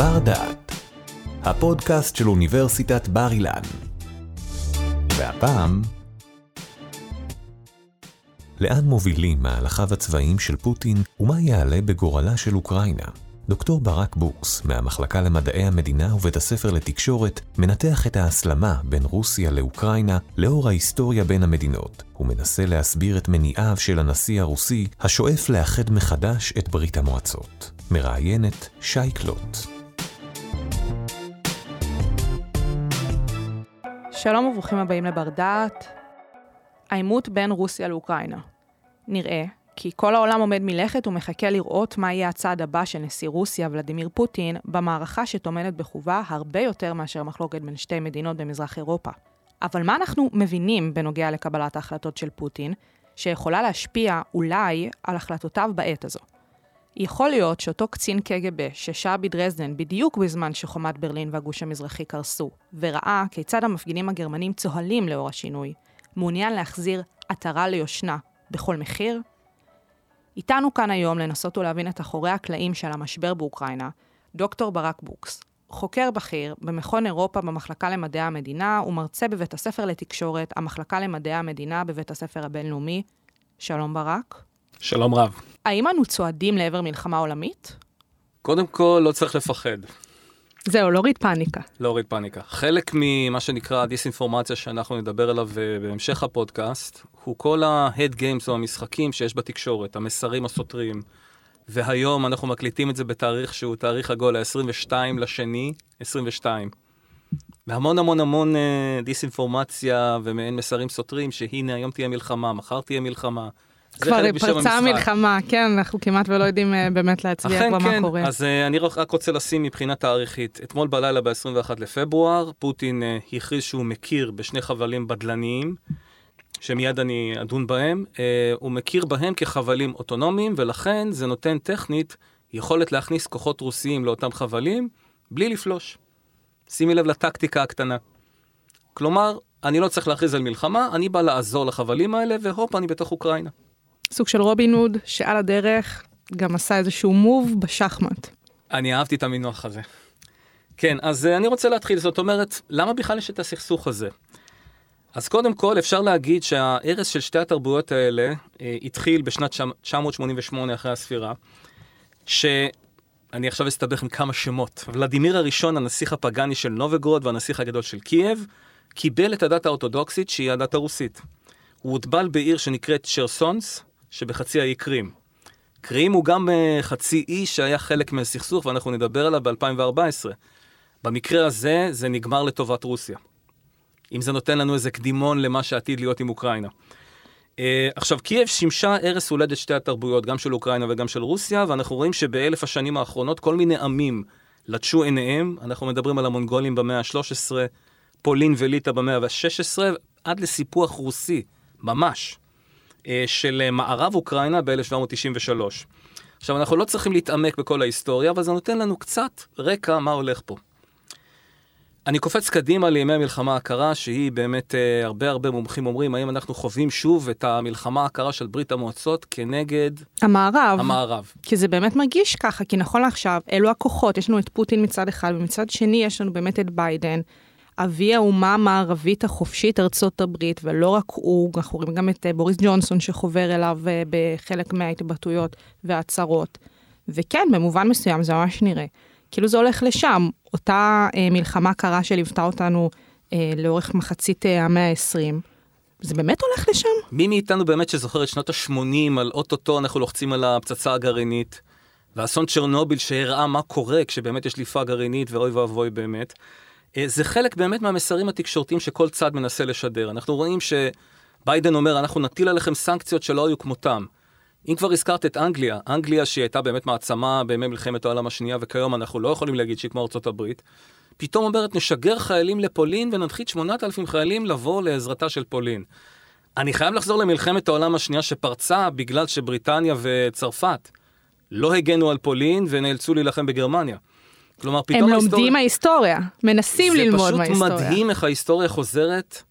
בר דעת, הפודקאסט של אוניברסיטת בר אילן. והפעם, לאן מובילים מהלכיו הצבאיים של פוטין ומה יעלה בגורלה של אוקראינה? דוקטור ברק בוקס, מהמחלקה למדעי המדינה ובית הספר לתקשורת, מנתח את ההסלמה בין רוסיה לאוקראינה לאור ההיסטוריה בין המדינות, ומנסה להסביר את מניעיו של הנשיא הרוסי, השואף לאחד מחדש את ברית המועצות. מראיינת שי קלוט. שלום וברוכים הבאים לבר דעת. העימות בין רוסיה לאוקראינה. נראה כי כל העולם עומד מלכת ומחכה לראות מה יהיה הצעד הבא של נשיא רוסיה, ולדימיר פוטין, במערכה שטומנת בחובה הרבה יותר מאשר מחלוקת בין שתי מדינות במזרח אירופה. אבל מה אנחנו מבינים בנוגע לקבלת ההחלטות של פוטין, שיכולה להשפיע אולי על החלטותיו בעת הזו? יכול להיות שאותו קצין קג"ב ששהה בדרזדן בדיוק בזמן שחומת ברלין והגוש המזרחי קרסו, וראה כיצד המפגינים הגרמנים צוהלים לאור השינוי, מעוניין להחזיר עטרה ליושנה בכל מחיר? איתנו כאן היום לנסות ולהבין את אחורי הקלעים של המשבר באוקראינה, דוקטור ברק בוקס, חוקר בכיר במכון אירופה במחלקה למדעי המדינה ומרצה בבית הספר לתקשורת, המחלקה למדעי המדינה בבית הספר הבינלאומי. שלום ברק. שלום רב. האם אנו צועדים לעבר מלחמה עולמית? קודם כל, לא צריך לפחד. זהו, להוריד פאניקה. להוריד פאניקה. חלק ממה שנקרא דיסאינפורמציה שאנחנו נדבר עליו אה, בהמשך הפודקאסט, הוא כל ה-head games או המשחקים שיש בתקשורת, המסרים הסותרים. והיום אנחנו מקליטים את זה בתאריך שהוא תאריך עגול, ה-22 לשני, 22. והמון המון המון אה, דיסאינפורמציה ומעין מסרים סותרים, שהנה היום תהיה מלחמה, מחר תהיה מלחמה. כבר פרצה המלחמה, כן, אנחנו כמעט ולא יודעים uh, באמת להצביע כבר כן. מה קורה. אז uh, אני רק רוצה לשים מבחינה תאריכית, אתמול בלילה ב-21 לפברואר, פוטין uh, הכריז שהוא מכיר בשני חבלים בדלניים, שמיד אני אדון בהם, uh, הוא מכיר בהם כחבלים אוטונומיים, ולכן זה נותן טכנית יכולת להכניס כוחות רוסיים לאותם חבלים, בלי לפלוש. שימי לב לטקטיקה הקטנה. כלומר, אני לא צריך להכריז על מלחמה, אני בא לעזור לחבלים האלה, והופ, אני בתוך אוקראינה. סוג של רובין הוד, שעל הדרך גם עשה איזשהו move בשחמט. אני אהבתי את המינוח הזה. כן, אז אה, אני רוצה להתחיל, זאת אומרת, למה בכלל יש את הסכסוך הזה? אז קודם כל, אפשר להגיד שההרס של שתי התרבויות האלה אה, התחיל בשנת 988 אחרי הספירה, שאני עכשיו אסתבך עם כמה שמות. ולדימיר הראשון, הנסיך הפגאני של נובגרוד והנסיך הגדול של קייב, קיבל את הדת האורתודוקסית שהיא הדת הרוסית. הוא הוטבל בעיר שנקראת שרסונס, שבחצי האי קרים. קרים הוא גם uh, חצי אי שהיה חלק מהסכסוך, ואנחנו נדבר עליו ב-2014. במקרה הזה, זה נגמר לטובת רוסיה. אם זה נותן לנו איזה קדימון למה שעתיד להיות עם אוקראינה. Uh, עכשיו, קייב שימשה ערש הולדת שתי התרבויות, גם של אוקראינה וגם של רוסיה, ואנחנו רואים שבאלף השנים האחרונות כל מיני עמים לטשו עיניהם, אנחנו מדברים על המונגולים במאה ה-13, פולין וליטא במאה ה-16, עד לסיפוח רוסי, ממש. אה, של אה, מערב אוקראינה ב-1793. עכשיו, אנחנו לא צריכים להתעמק בכל ההיסטוריה, אבל זה נותן לנו קצת רקע מה הולך פה. אני קופץ קדימה לימי המלחמה הקרה, שהיא באמת, אה, הרבה הרבה מומחים אומרים, האם אנחנו חווים שוב את המלחמה הקרה של ברית המועצות כנגד... המערב. המערב. כי זה באמת מרגיש ככה, כי נכון לעכשיו, אלו הכוחות, יש לנו את פוטין מצד אחד, ומצד שני יש לנו באמת את ביידן, אבי האומה המערבית החופשית, ארצות הברית, ולא רק הוא, אנחנו רואים גם את אה, בוריס ג'ונסון שחובר אליו אה, בחלק מההתבטאויות וההצהרות. וכן, במובן מסוים זה ממש נראה. כאילו זה הולך לשם, אותה אה, מלחמה קרה שליוותה אותנו אה, לאורך מחצית אה, המאה ה-20. זה באמת הולך לשם? מי מאיתנו באמת שזוכר את שנות ה-80 על אוטוטו אנחנו לוחצים על הפצצה הגרעינית, ואסון צ'רנוביל שהראה מה קורה כשבאמת יש דליפה גרעינית ואוי ואבוי באמת. אה, זה חלק באמת מהמסרים התקשורתיים שכל צד מנסה לשדר. אנחנו רואים שביידן אומר, אנחנו נטיל עליכם סנקציות שלא היו כמותם. אם כבר הזכרת את אנגליה, אנגליה שהיא הייתה באמת מעצמה בימי מלחמת העולם השנייה, וכיום אנחנו לא יכולים להגיד שהיא כמו ארצות הברית, פתאום אומרת, נשגר חיילים לפולין וננחית 8,000 חיילים לבוא לעזרתה של פולין. אני חייב לחזור למלחמת העולם השנייה שפרצה בגלל שבריטניה וצרפת לא הגנו על פולין ונאלצו להילחם בגרמניה. כלומר, פתאום הם ההיסטוריה... לומדים מההיסטוריה, מנסים ללמוד מההיסטוריה. זה פשוט מדהים איך ההיסטוריה חוזרת,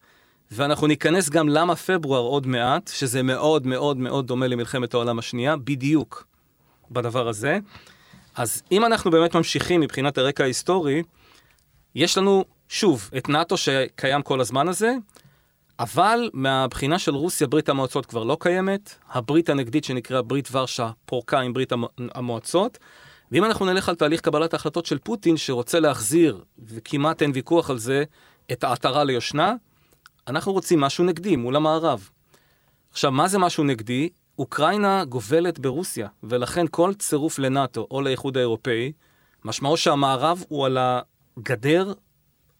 ואנחנו ניכנס גם למה פברואר עוד מעט, שזה מאוד מאוד מאוד דומה למלחמת העולם השנייה, בדיוק בדבר הזה. אז אם אנחנו באמת ממשיכים מבחינת הרקע ההיסטורי, יש לנו, שוב, את נאט"ו שקיים כל הזמן הזה, אבל מהבחינה של רוסיה, ברית המועצות כבר לא קיימת, הברית הנגדית שנקרא ברית ורשה פורקה עם ברית המועצות, ואם אנחנו נלך על תהליך קבלת ההחלטות של פוטין, שרוצה להחזיר, וכמעט אין ויכוח על זה, את העטרה ליושנה, אנחנו רוצים משהו נגדי מול המערב. עכשיו, מה זה משהו נגדי? אוקראינה גובלת ברוסיה, ולכן כל צירוף לנאט"ו או לאיחוד האירופאי, משמעו שהמערב הוא על הגדר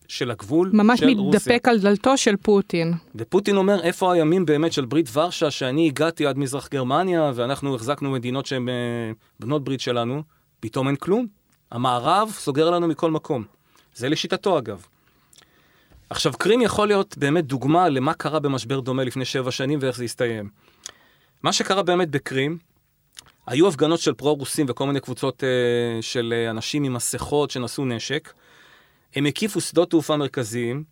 של הגבול ממש של רוסיה. ממש מתדפק על דלתו של פוטין. ופוטין אומר, איפה הימים באמת של ברית ורשה, שאני הגעתי עד מזרח גרמניה, ואנחנו החזקנו מדינות שהן אה, בנות ברית שלנו, פתאום אין כלום. המערב סוגר לנו מכל מקום. זה לשיטתו אגב. עכשיו, קרים יכול להיות באמת דוגמה למה קרה במשבר דומה לפני שבע שנים ואיך זה הסתיים. מה שקרה באמת בקרים, היו הפגנות של פרו-רוסים וכל מיני קבוצות uh, של uh, אנשים עם מסכות שנשאו נשק. הם הקיפו שדות תעופה מרכזיים,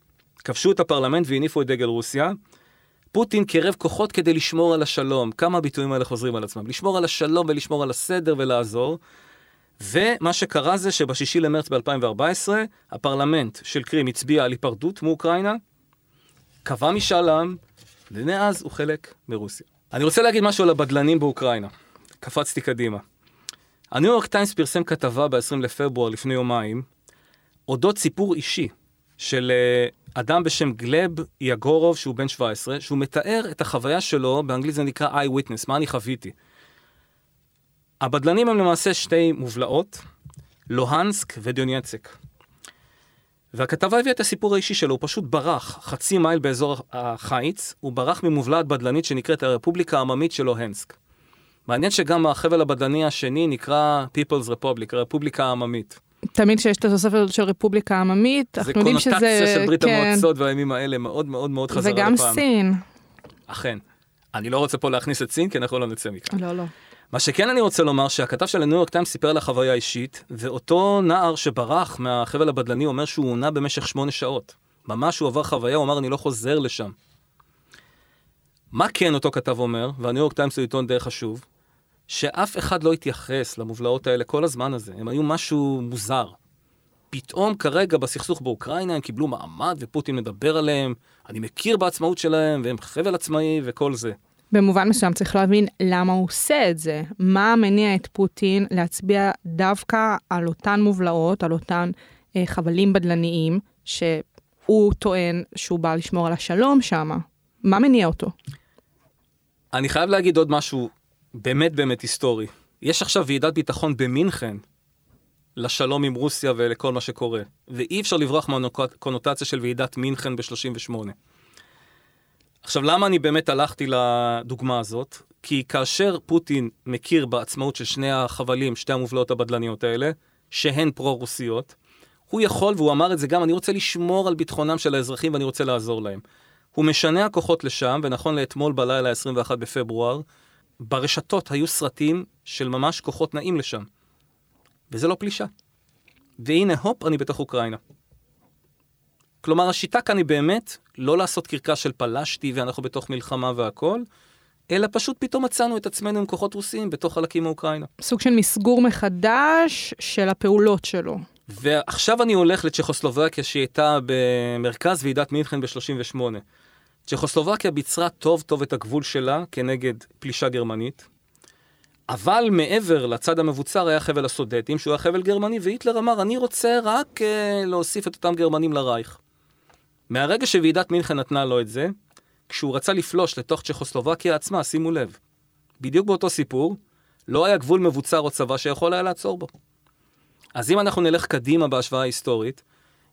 כבשו את הפרלמנט והניפו את דגל רוסיה. פוטין קירב כוחות כדי לשמור על השלום. כמה הביטויים האלה חוזרים על עצמם? לשמור על השלום ולשמור על הסדר ולעזור. ומה שקרה זה שבשישי למרץ ב-2014, הפרלמנט של קרים הצביע על היפרדות מאוקראינה, קבע משאל עם, ומאז הוא חלק מרוסיה. אני רוצה להגיד משהו על הבדלנים באוקראינה. קפצתי קדימה. הניו יורק טיימס פרסם כתבה ב-20 לפברואר לפני יומיים, אודות סיפור אישי של uh, אדם בשם גלב יגורוב, שהוא בן 17, שהוא מתאר את החוויה שלו, באנגלית זה נקרא eye-witness, מה אני חוויתי. הבדלנים הם למעשה שתי מובלעות, לוהנסק ודיונייצק. והכתבה הביאה את הסיפור האישי שלו, הוא פשוט ברח חצי מייל באזור החיץ, הוא ברח ממובלעת בדלנית שנקראת הרפובליקה העממית של לוהנסק. מעניין שגם החבל הבדלני השני נקרא People's Republic, הרפובליקה העממית. תמיד כשיש את התוספת של רפובליקה עממית, אנחנו יודעים שזה... זה קונוטציה של ברית כן. המועצות והימים האלה מאוד מאוד מאוד חזרה לפעם. וגם סין. אכן. אני לא רוצה פה להכניס את סין, כי אנחנו לא נצא מכאן. לא, לא. מה שכן אני רוצה לומר, שהכתב של הניו יורק טיימס סיפר על החוויה האישית, ואותו נער שברח מהחבל הבדלני אומר שהוא עונה במשך שמונה שעות. ממש הוא עבר חוויה, הוא אמר, אני לא חוזר לשם. מה כן אותו כתב אומר, והניו יורק טיימס הוא עיתון די חשוב, שאף אחד לא התייחס למובלעות האלה כל הזמן הזה, הם היו משהו מוזר. פתאום כרגע בסכסוך באוקראינה הם קיבלו מעמד ופוטין מדבר עליהם, אני מכיר בעצמאות שלהם והם חבל עצמאי וכל זה. במובן מסוים צריך להבין למה הוא עושה את זה. מה מניע את פוטין להצביע דווקא על אותן מובלעות, על אותן אה, חבלים בדלניים, שהוא טוען שהוא בא לשמור על השלום שם. מה מניע אותו? אני חייב להגיד עוד משהו באמת באמת היסטורי. יש עכשיו ועידת ביטחון במינכן לשלום עם רוסיה ולכל מה שקורה, ואי אפשר לברוח מהקונוטציה של ועידת מינכן ב-38. עכשיו, למה אני באמת הלכתי לדוגמה הזאת? כי כאשר פוטין מכיר בעצמאות של שני החבלים, שתי המובלעות הבדלניות האלה, שהן פרו-רוסיות, הוא יכול, והוא אמר את זה גם, אני רוצה לשמור על ביטחונם של האזרחים ואני רוצה לעזור להם. הוא משנה הכוחות לשם, ונכון לאתמול בלילה, 21 בפברואר, ברשתות היו סרטים של ממש כוחות נעים לשם. וזה לא פלישה. והנה, הופ, אני בתוך אוקראינה. כלומר, השיטה כאן היא באמת לא לעשות קרקס של פלשתי ואנחנו בתוך מלחמה והכול, אלא פשוט פתאום מצאנו את עצמנו עם כוחות רוסיים בתוך חלקים מאוקראינה. סוג של מסגור מחדש של הפעולות שלו. ועכשיו אני הולך לצ'כוסלובקיה שהיא הייתה במרכז ועידת מינכן ב-38. צ'כוסלובקיה ביצרה טוב טוב את הגבול שלה כנגד פלישה גרמנית, אבל מעבר לצד המבוצר היה חבל הסודטים, שהוא היה חבל גרמני, והיטלר אמר, אני רוצה רק uh, להוסיף את אותם גרמנים לרייך. מהרגע שוועידת מינכן נתנה לו את זה, כשהוא רצה לפלוש לתוך צ'כוסלובקיה עצמה, שימו לב, בדיוק באותו סיפור, לא היה גבול מבוצר או צבא שיכול היה לעצור בו. אז אם אנחנו נלך קדימה בהשוואה ההיסטורית,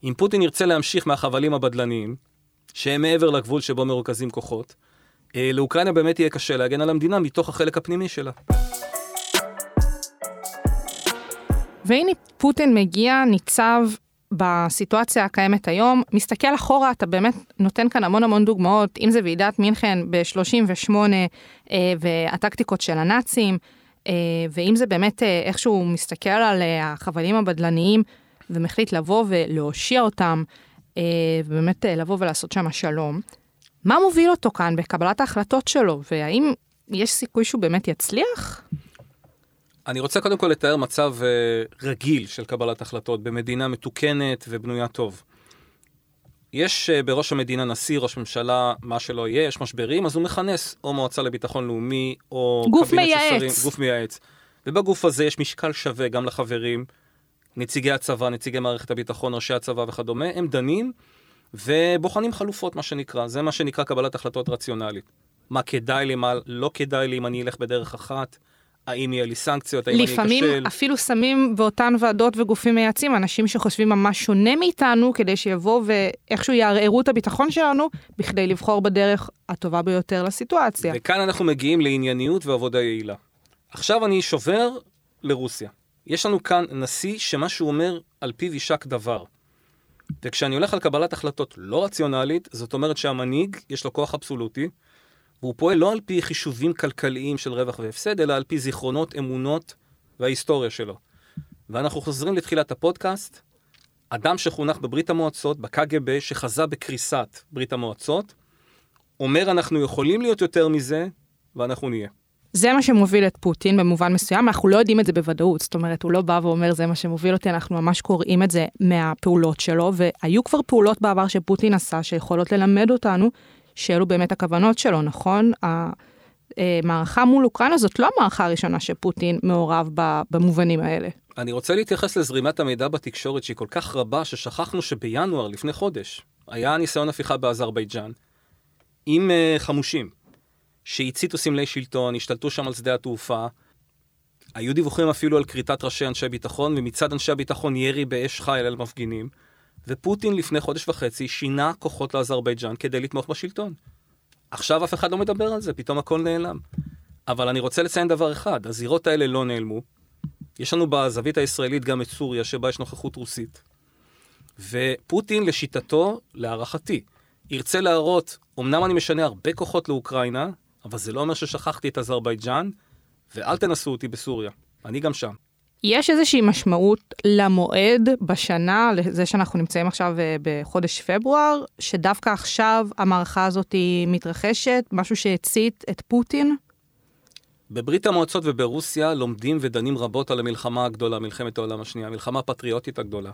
אם פוטין ירצה להמשיך מהחבלים הבדלניים, שהם מעבר לגבול שבו מרוכזים כוחות, אה, לאוקראינה באמת יהיה קשה להגן על המדינה מתוך החלק הפנימי שלה. והנה פוטין מגיע, ניצב בסיטואציה הקיימת היום, מסתכל אחורה, אתה באמת נותן כאן המון המון דוגמאות, אם זה ועידת מינכן ב-38 אה, והטקטיקות של הנאצים, אה, ואם זה באמת אה, איכשהו מסתכל על אה, החבלים הבדלניים ומחליט לבוא ולהושיע אותם, אה, ובאמת אה, לבוא ולעשות שם שלום. מה מוביל אותו כאן בקבלת ההחלטות שלו, והאם יש סיכוי שהוא באמת יצליח? אני רוצה קודם כל לתאר מצב uh, רגיל של קבלת החלטות במדינה מתוקנת ובנויה טוב. יש uh, בראש המדינה נשיא, ראש ממשלה, מה שלא יהיה, יש משברים, אז הוא מכנס או מועצה לביטחון לאומי, או גוף מייעץ. שרים, גוף מייעץ. ובגוף הזה יש משקל שווה גם לחברים, נציגי הצבא, נציגי מערכת הביטחון, ראשי הצבא וכדומה, הם דנים ובוחנים חלופות, מה שנקרא. זה מה שנקרא קבלת החלטות רציונלית. מה כדאי לי, מה לא כדאי לי, אם אני אלך בדרך אחת, האם יהיה לי סנקציות, האם אני אכשל. לפעמים אפילו שמים באותן ועדות וגופים מייעצים אנשים שחושבים ממש שונה מאיתנו, כדי שיבואו ואיכשהו יערערו את הביטחון שלנו, בכדי לבחור בדרך הטובה ביותר לסיטואציה. וכאן אנחנו מגיעים לענייניות ועבודה יעילה. עכשיו אני שובר לרוסיה. יש לנו כאן נשיא שמה שהוא אומר, על פיו יישק דבר. וכשאני הולך על קבלת החלטות לא רציונלית, זאת אומרת שהמנהיג, יש לו כוח אבסולוטי, והוא פועל לא על פי חישובים כלכליים של רווח והפסד, אלא על פי זיכרונות, אמונות וההיסטוריה שלו. ואנחנו חוזרים לתחילת הפודקאסט, אדם שחונך בברית המועצות, בקג"ב, שחזה בקריסת ברית המועצות, אומר אנחנו יכולים להיות יותר מזה, ואנחנו נהיה. זה מה שמוביל את פוטין במובן מסוים, אנחנו לא יודעים את זה בוודאות, זאת אומרת, הוא לא בא ואומר זה מה שמוביל אותי, אנחנו ממש קוראים את זה מהפעולות שלו, והיו כבר פעולות בעבר שפוטין עשה שיכולות ללמד אותנו שאלו באמת הכוונות שלו, נכון? המערכה מול אוקראינה זאת לא המערכה הראשונה שפוטין מעורב במובנים האלה. אני רוצה להתייחס לזרימת המידע בתקשורת שהיא כל כך רבה, ששכחנו שבינואר, לפני חודש, היה ניסיון הפיכה באזרבייג'אן עם uh, חמושים, שהציתו סמלי שלטון, השתלטו שם על שדה התעופה. היו דיווחים אפילו על כריתת ראשי אנשי ביטחון, ומצד אנשי הביטחון ירי באש חיל על מפגינים. ופוטין לפני חודש וחצי שינה כוחות לאזרבייג'אן כדי לתמוך בשלטון. עכשיו אף אחד לא מדבר על זה, פתאום הכל נעלם. אבל אני רוצה לציין דבר אחד, הזירות האלה לא נעלמו. יש לנו בזווית הישראלית גם את סוריה, שבה יש נוכחות רוסית. ופוטין, לשיטתו, להערכתי, ירצה להראות, אמנם אני משנה הרבה כוחות לאוקראינה, אבל זה לא אומר ששכחתי את אזרבייג'אן, ואל תנסו אותי בסוריה, אני גם שם. יש איזושהי משמעות למועד בשנה, לזה שאנחנו נמצאים עכשיו אה, בחודש פברואר, שדווקא עכשיו המערכה הזאת מתרחשת, משהו שהצית את פוטין? בברית המועצות וברוסיה לומדים ודנים רבות על המלחמה הגדולה, מלחמת העולם השנייה, המלחמה הפטריוטית הגדולה.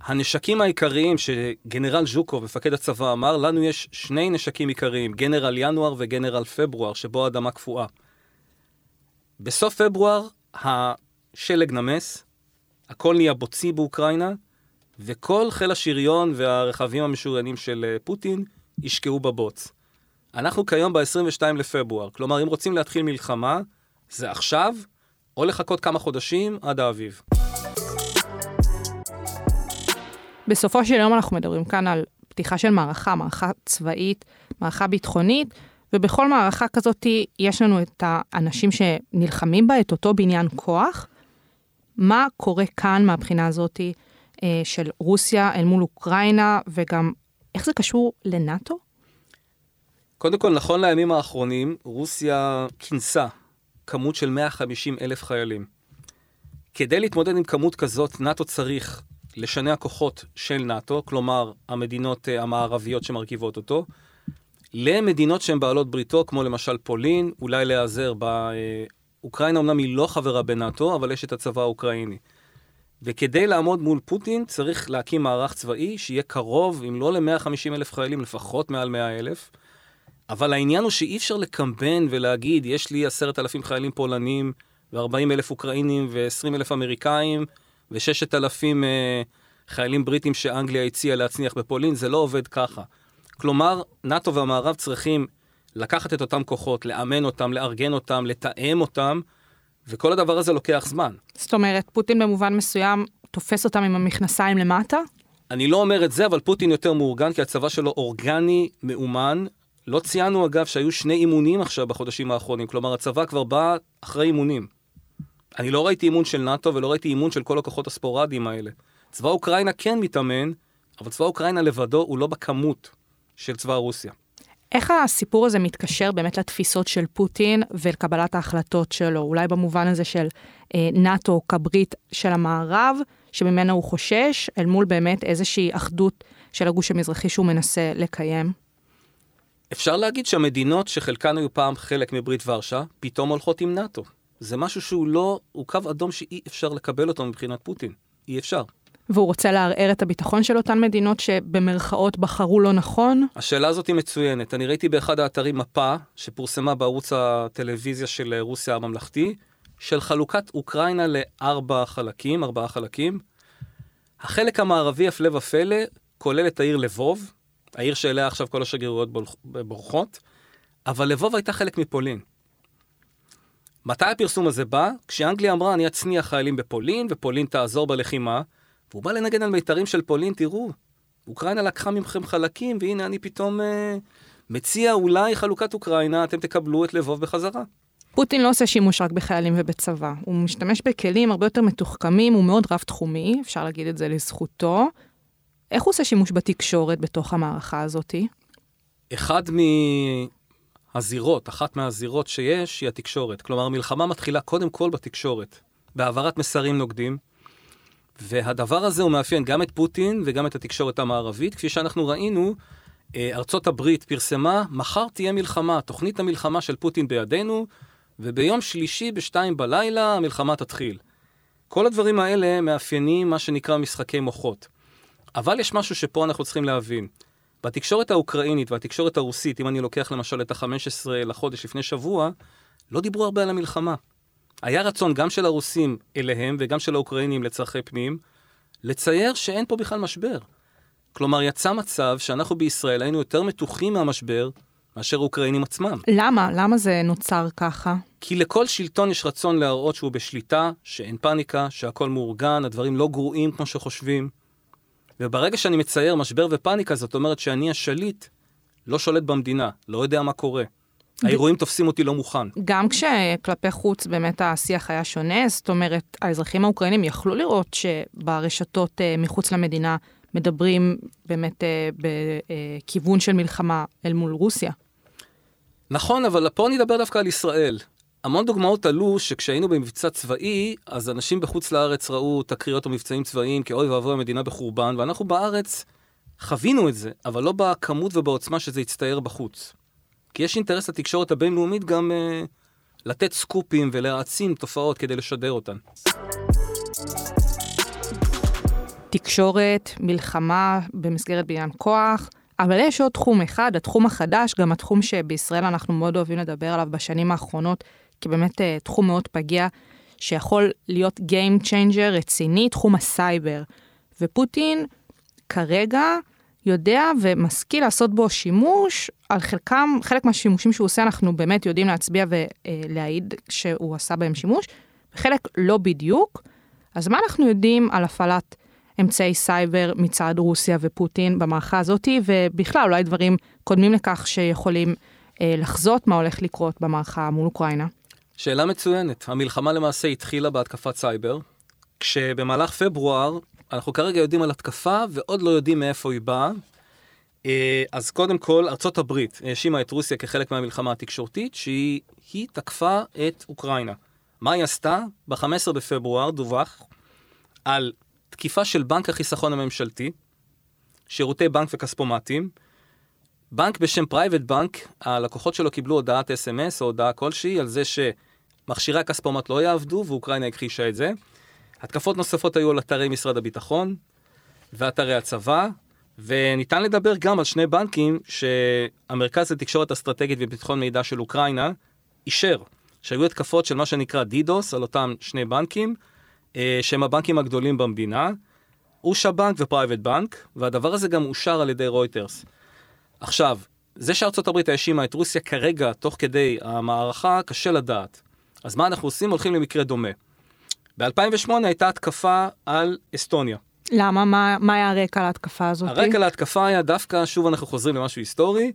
הנשקים העיקריים שגנרל ז'וקו, מפקד הצבא, אמר, לנו יש שני נשקים עיקריים, גנרל ינואר וגנרל פברואר, שבו האדמה קפואה. בסוף פברואר, שלג נמס, הכל נהיה בוצי באוקראינה, וכל חיל השריון והרכבים המשוריינים של אה, פוטין ישקעו בבוץ. אנחנו כיום ב-22 לפברואר, כלומר, אם רוצים להתחיל מלחמה, זה עכשיו, או לחכות כמה חודשים עד האביב. בסופו של יום אנחנו מדברים כאן על פתיחה של מערכה, מערכה צבאית, מערכה ביטחונית, ובכל מערכה כזאת יש לנו את האנשים שנלחמים בה, את אותו בניין כוח, מה קורה כאן מהבחינה הזאת אה, של רוסיה אל מול אוקראינה, וגם איך זה קשור לנאטו? קודם כל, נכון לימים האחרונים, רוסיה כינסה כמות של 150 אלף חיילים. כדי להתמודד עם כמות כזאת, נאט"ו צריך לשנע כוחות של נאט"ו, כלומר, המדינות אה, המערביות שמרכיבות אותו, למדינות שהן בעלות בריתו, כמו למשל פולין, אולי להיעזר אוקראינה אמנם היא לא חברה בנאטו, אבל יש את הצבא האוקראיני. וכדי לעמוד מול פוטין צריך להקים מערך צבאי שיהיה קרוב, אם לא ל-150 אלף חיילים, לפחות מעל 100 אלף. אבל העניין הוא שאי אפשר לקמבן ולהגיד, יש לי עשרת אלפים חיילים פולנים, ו-40 אלף אוקראינים, ו-20 אלף אמריקאים, ו-6 אלפים אה, חיילים בריטים שאנגליה הציעה להצניח בפולין, זה לא עובד ככה. כלומר, נאט"ו והמערב צריכים לקחת את אותם כוחות, לאמן אותם, לארגן אותם, לתאם אותם, וכל הדבר הזה לוקח זמן. זאת אומרת, פוטין במובן מסוים תופס אותם עם המכנסיים למטה? אני לא אומר את זה, אבל פוטין יותר מאורגן, כי הצבא שלו אורגני, מאומן. לא ציינו, אגב, שהיו שני אימונים עכשיו בחודשים האחרונים, כלומר, הצבא כבר בא אחרי אימונים. אני לא ראיתי אימון של נאט"ו ולא ראיתי אימון של כל הכוחות הספורדיים האלה. צבא אוקראינה כן מתאמן, אבל צבא אוקראינה לבדו הוא לא בכמות של צבא רוסיה. איך הסיפור הזה מתקשר באמת לתפיסות של פוטין ולקבלת ההחלטות שלו? אולי במובן הזה של אה, נאט"ו כברית של המערב, שממנה הוא חושש, אל מול באמת איזושהי אחדות של הגוש המזרחי שהוא מנסה לקיים? אפשר להגיד שהמדינות שחלקן היו פעם חלק מברית ורשה, פתאום הולכות עם נאט"ו. זה משהו שהוא לא, הוא קו אדום שאי אפשר לקבל אותו מבחינת פוטין. אי אפשר. והוא רוצה לערער את הביטחון של אותן מדינות שבמרכאות בחרו לא נכון? השאלה הזאת היא מצוינת. אני ראיתי באחד האתרים מפה שפורסמה בערוץ הטלוויזיה של רוסיה הממלכתי, של חלוקת אוקראינה לארבע חלקים, ארבעה חלקים. החלק המערבי, הפלא ופלא, כולל את העיר לבוב, העיר שאליה עכשיו כל השגרירויות בורחות, אבל לבוב הייתה חלק מפולין. מתי הפרסום הזה בא? כשאנגליה אמרה, אני אצניע חיילים בפולין, ופולין תעזור בלחימה, והוא בא לנגן על מיתרים של פולין, תראו, אוקראינה לקחה מכם חלקים, והנה אני פתאום אה, מציע אולי חלוקת אוקראינה, אתם תקבלו את לבוב בחזרה. פוטין לא עושה שימוש רק בחיילים ובצבא, הוא משתמש בכלים הרבה יותר מתוחכמים, הוא מאוד רב-תחומי, אפשר להגיד את זה לזכותו. איך הוא עושה שימוש בתקשורת בתוך המערכה הזאתי? אחד מהזירות, אחת מהזירות שיש, היא התקשורת. כלומר, המלחמה מתחילה קודם כל בתקשורת, בהעברת מסרים נוגדים, והדבר הזה הוא מאפיין גם את פוטין וגם את התקשורת המערבית. כפי שאנחנו ראינו, אה, ארצות הברית פרסמה, מחר תהיה מלחמה, תוכנית המלחמה של פוטין בידינו, וביום שלישי בשתיים בלילה המלחמה תתחיל. כל הדברים האלה מאפיינים מה שנקרא משחקי מוחות. אבל יש משהו שפה אנחנו צריכים להבין. בתקשורת האוקראינית והתקשורת הרוסית, אם אני לוקח למשל את ה-15 לחודש לפני שבוע, לא דיברו הרבה על המלחמה. היה רצון גם של הרוסים אליהם וגם של האוקראינים לצרכי פנים, לצייר שאין פה בכלל משבר. כלומר, יצא מצב שאנחנו בישראל היינו יותר מתוחים מהמשבר מאשר האוקראינים עצמם. למה? למה זה נוצר ככה? כי לכל שלטון יש רצון להראות שהוא בשליטה, שאין פאניקה, שהכל מאורגן, הדברים לא גרועים כמו שחושבים. וברגע שאני מצייר משבר ופאניקה, זאת אומרת שאני השליט, לא שולט במדינה, לא יודע מה קורה. האירועים תופסים אותי לא מוכן. גם כשכלפי חוץ באמת השיח היה שונה, זאת אומרת, האזרחים האוקראינים יכלו לראות שברשתות אה, מחוץ למדינה מדברים באמת אה, בכיוון של מלחמה אל מול רוסיה. נכון, אבל פה נדבר דווקא על ישראל. המון דוגמאות עלו שכשהיינו במבצע צבאי, אז אנשים בחוץ לארץ ראו תקריות או מבצעים צבאיים כאוי ואבוי המדינה בחורבן, ואנחנו בארץ חווינו את זה, אבל לא בכמות ובעוצמה שזה הצטייר בחוץ. כי יש אינטרס לתקשורת הבינלאומית גם uh, לתת סקופים ולהעצים תופעות כדי לשדר אותן. תקשורת, מלחמה במסגרת בניין כוח, אבל יש עוד תחום אחד, התחום החדש, גם התחום שבישראל אנחנו מאוד אוהבים לדבר עליו בשנים האחרונות, כי באמת uh, תחום מאוד פגיע, שיכול להיות Game Changer רציני, תחום הסייבר. ופוטין כרגע יודע ומשכיל לעשות בו שימוש, על חלקם, חלק מהשימושים שהוא עושה, אנחנו באמת יודעים להצביע ולהעיד שהוא עשה בהם שימוש, וחלק לא בדיוק. אז מה אנחנו יודעים על הפעלת אמצעי סייבר מצד רוסיה ופוטין במערכה הזאתי, ובכלל אולי דברים קודמים לכך שיכולים אה, לחזות מה הולך לקרות במערכה מול אוקראינה? שאלה מצוינת. המלחמה למעשה התחילה בהתקפת סייבר, כשבמהלך פברואר אנחנו כרגע יודעים על התקפה ועוד לא יודעים מאיפה היא באה. אה, אז קודם כל, ארצות הברית האשימה את רוסיה כחלק מהמלחמה התקשורתית, שהיא תקפה את אוקראינה. מה היא עשתה? ב-15 בפברואר דווח על תקיפה של בנק החיסכון הממשלתי, שירותי בנק וכספומטים. בנק בשם פרייבט בנק, הלקוחות שלו קיבלו הודעת SMS או הודעה כלשהי על זה שמכשירי הכספומט לא יעבדו, ואוקראינה הכחישה את זה. התקפות נוספות היו על אתרי משרד הביטחון ואתרי הצבא, וניתן לדבר גם על שני בנקים שהמרכז לתקשורת אסטרטגית וביטחון מידע של אוקראינה אישר, שהיו התקפות של מה שנקרא DDoS על אותם שני בנקים, אה, שהם הבנקים הגדולים במדינה, אושצ'אד בנק ופרייבט בנק, והדבר הזה גם אושר על ידי רויטרס. עכשיו, זה שארצות הברית האשימה את רוסיה כרגע, תוך כדי המערכה, קשה לדעת. אז מה אנחנו עושים? הולכים למקרה דומה. ב-2008 הייתה התקפה על אסטוניה. למה? מה, מה היה הרקע להתקפה הזאת? הרקע להתקפה היה דווקא, שוב אנחנו חוזרים למשהו היסטורי,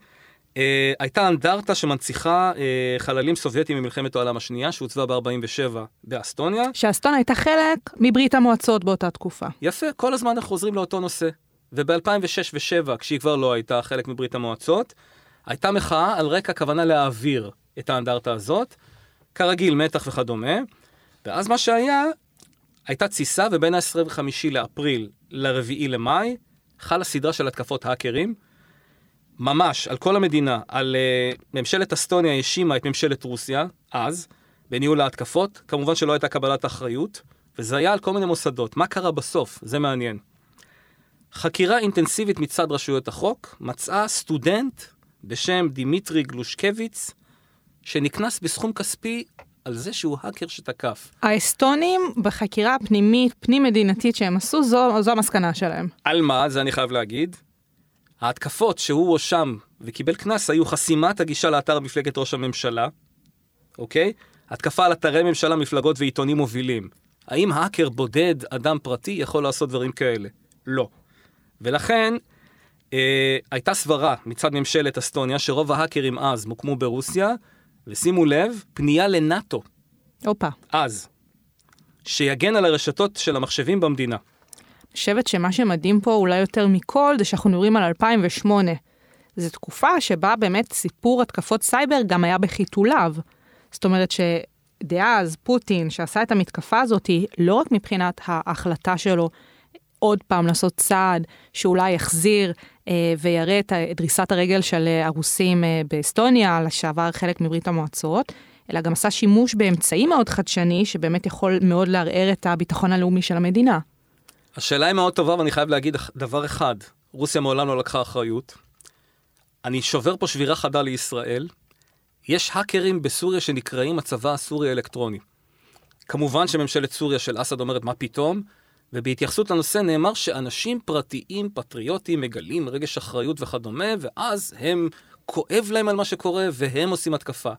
אה, הייתה אנדרטה שמנציחה אה, חללים סובייטים ממלחמת העולם השנייה, שהוצבה ב-47 באסטוניה. שאסטוניה הייתה חלק מברית המועצות באותה תקופה. יפה, כל הזמן אנחנו חוזרים לאותו נושא. וב-2006 ו-2007, כשהיא כבר לא הייתה חלק מברית המועצות, הייתה מחאה על רקע כוונה להעביר את האנדרטה הזאת, כרגיל מתח וכדומה. ואז מה שהיה, הייתה תסיסה, ובין ה-25 לאפריל ל-4 למאי, חלה סדרה של התקפות האקרים, ממש על כל המדינה, על uh, ממשלת אסטוניה האשימה את ממשלת רוסיה, אז, בניהול ההתקפות, כמובן שלא הייתה קבלת אחריות, וזה היה על כל מיני מוסדות. מה קרה בסוף? זה מעניין. חקירה אינטנסיבית מצד רשויות החוק מצאה סטודנט בשם דימיטרי גלושקביץ, שנקנס בסכום כספי על זה שהוא האקר שתקף. האסטונים בחקירה פנימית, פנים-מדינתית שהם עשו, זו, זו המסקנה שלהם. על מה? זה אני חייב להגיד. ההתקפות שהוא הואשם וקיבל קנס היו חסימת הגישה לאתר מפלגת ראש הממשלה, אוקיי? התקפה על אתרי ממשלה, מפלגות ועיתונים מובילים. האם האקר בודד, אדם פרטי, יכול לעשות דברים כאלה? לא. ולכן, אה, הייתה סברה מצד ממשלת אסטוניה שרוב ההאקרים אז מוקמו ברוסיה, ושימו לב, פנייה לנאט"ו. הופה. אז. שיגן על הרשתות של המחשבים במדינה. אני חושבת שמה שמדהים פה אולי יותר מכל זה שאנחנו מדברים על 2008. זו תקופה שבה באמת סיפור התקפות סייבר גם היה בחיתוליו. זאת אומרת שדאז פוטין שעשה את המתקפה הזאת, לא רק מבחינת ההחלטה שלו עוד פעם לעשות צעד שאולי יחזיר אה, ויראה את דריסת הרגל של הרוסים אה, באסטוניה, לשעבר חלק מברית המועצות, אלא גם עשה שימוש באמצעי מאוד חדשני, שבאמת יכול מאוד לערער את הביטחון הלאומי של המדינה. השאלה היא מאוד טובה, ואני חייב להגיד דבר אחד, רוסיה מעולם לא לקחה אחריות. אני שובר פה שבירה חדה לישראל. יש האקרים בסוריה שנקראים הצבא הסורי האלקטרוני. כמובן שממשלת סוריה של אסד אומרת, מה פתאום? ובהתייחסות לנושא נאמר שאנשים פרטיים, פטריוטים, מגלים רגש אחריות וכדומה, ואז הם, כואב להם על מה שקורה, והם עושים התקפה.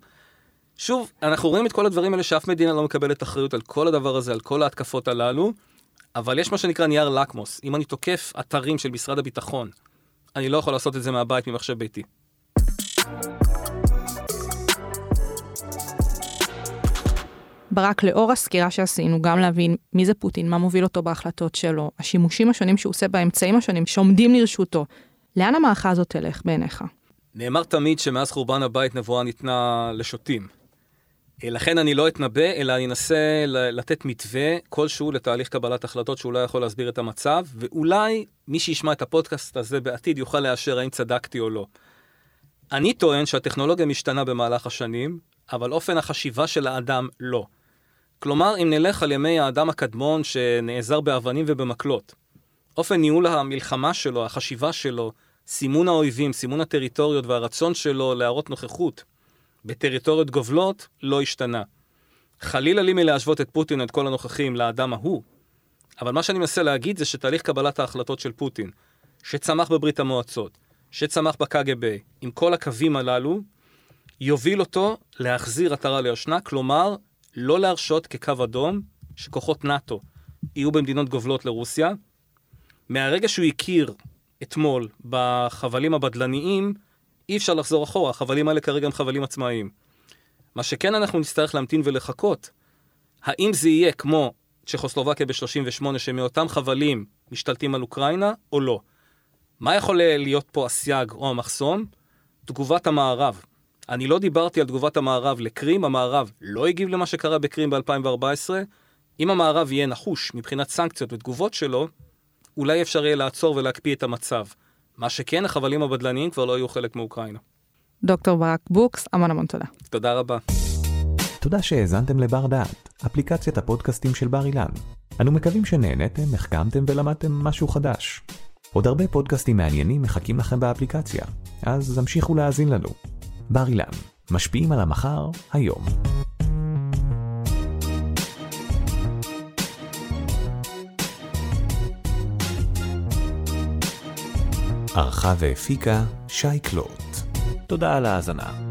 שוב, אנחנו רואים את כל הדברים האלה שאף מדינה לא מקבלת אחריות על כל הדבר הזה, על כל ההתקפות הללו, אבל יש מה שנקרא נייר לקמוס. אם אני תוקף אתרים של משרד הביטחון, אני לא יכול לעשות את זה מהבית, ממחשב ביתי. ברק, לאור הסקירה שעשינו, גם להבין מי זה פוטין, מה מוביל אותו בהחלטות שלו, השימושים השונים שהוא עושה באמצעים השונים שעומדים לרשותו, לאן המערכה הזאת תלך בעיניך? נאמר תמיד שמאז חורבן הבית נבואה ניתנה לשוטים. אה, לכן אני לא אתנבא, אלא אני אנסה לתת מתווה כלשהו לתהליך קבלת החלטות שאולי יכול להסביר את המצב, ואולי מי שישמע את הפודקאסט הזה בעתיד יוכל לאשר האם צדקתי או לא. אני טוען שהטכנולוגיה משתנה במהלך השנים, אבל אופן החשיבה של האדם לא. כלומר, אם נלך על ימי האדם הקדמון שנעזר באבנים ובמקלות, אופן ניהול המלחמה שלו, החשיבה שלו, סימון האויבים, סימון הטריטוריות והרצון שלו להראות נוכחות בטריטוריות גובלות, לא השתנה. חלילה לי מלהשוות את פוטין ואת כל הנוכחים לאדם ההוא, אבל מה שאני מנסה להגיד זה שתהליך קבלת ההחלטות של פוטין, שצמח בברית המועצות, שצמח בקג"ב, עם כל הקווים הללו, יוביל אותו להחזיר עטרה ליושנה, כלומר, לא להרשות כקו אדום שכוחות נאט"ו יהיו במדינות גובלות לרוסיה. מהרגע שהוא הכיר אתמול בחבלים הבדלניים, אי אפשר לחזור אחורה, החבלים האלה כרגע הם חבלים עצמאיים. מה שכן אנחנו נצטרך להמתין ולחכות, האם זה יהיה כמו צ'כוסלובקיה ב-38, שמאותם חבלים משתלטים על אוקראינה, או לא. מה יכול להיות פה הסייג או המחסום? תגובת המערב. אני לא דיברתי על תגובת המערב לקרים, המערב לא הגיב למה שקרה בקרים ב-2014. אם המערב יהיה נחוש מבחינת סנקציות ותגובות שלו, אולי אפשר יהיה לעצור ולהקפיא את המצב. מה שכן, החבלים הבדלניים כבר לא יהיו חלק מאוקראינה. דוקטור ברק בוקס, המון המון תודה. תודה רבה. תודה שהאזנתם לבר דעת, אפליקציית הפודקאסטים של בר אילן. אנו מקווים שנהנתם, החכמתם ולמדתם משהו חדש. עוד הרבה פודקאסטים מעניינים מחכים לכם באפליקציה, אז המשיכו להאזין לנו. בר אילן, משפיעים על המחר, היום. ערכה והפיקה שי קלוט. תודה על ההאזנה.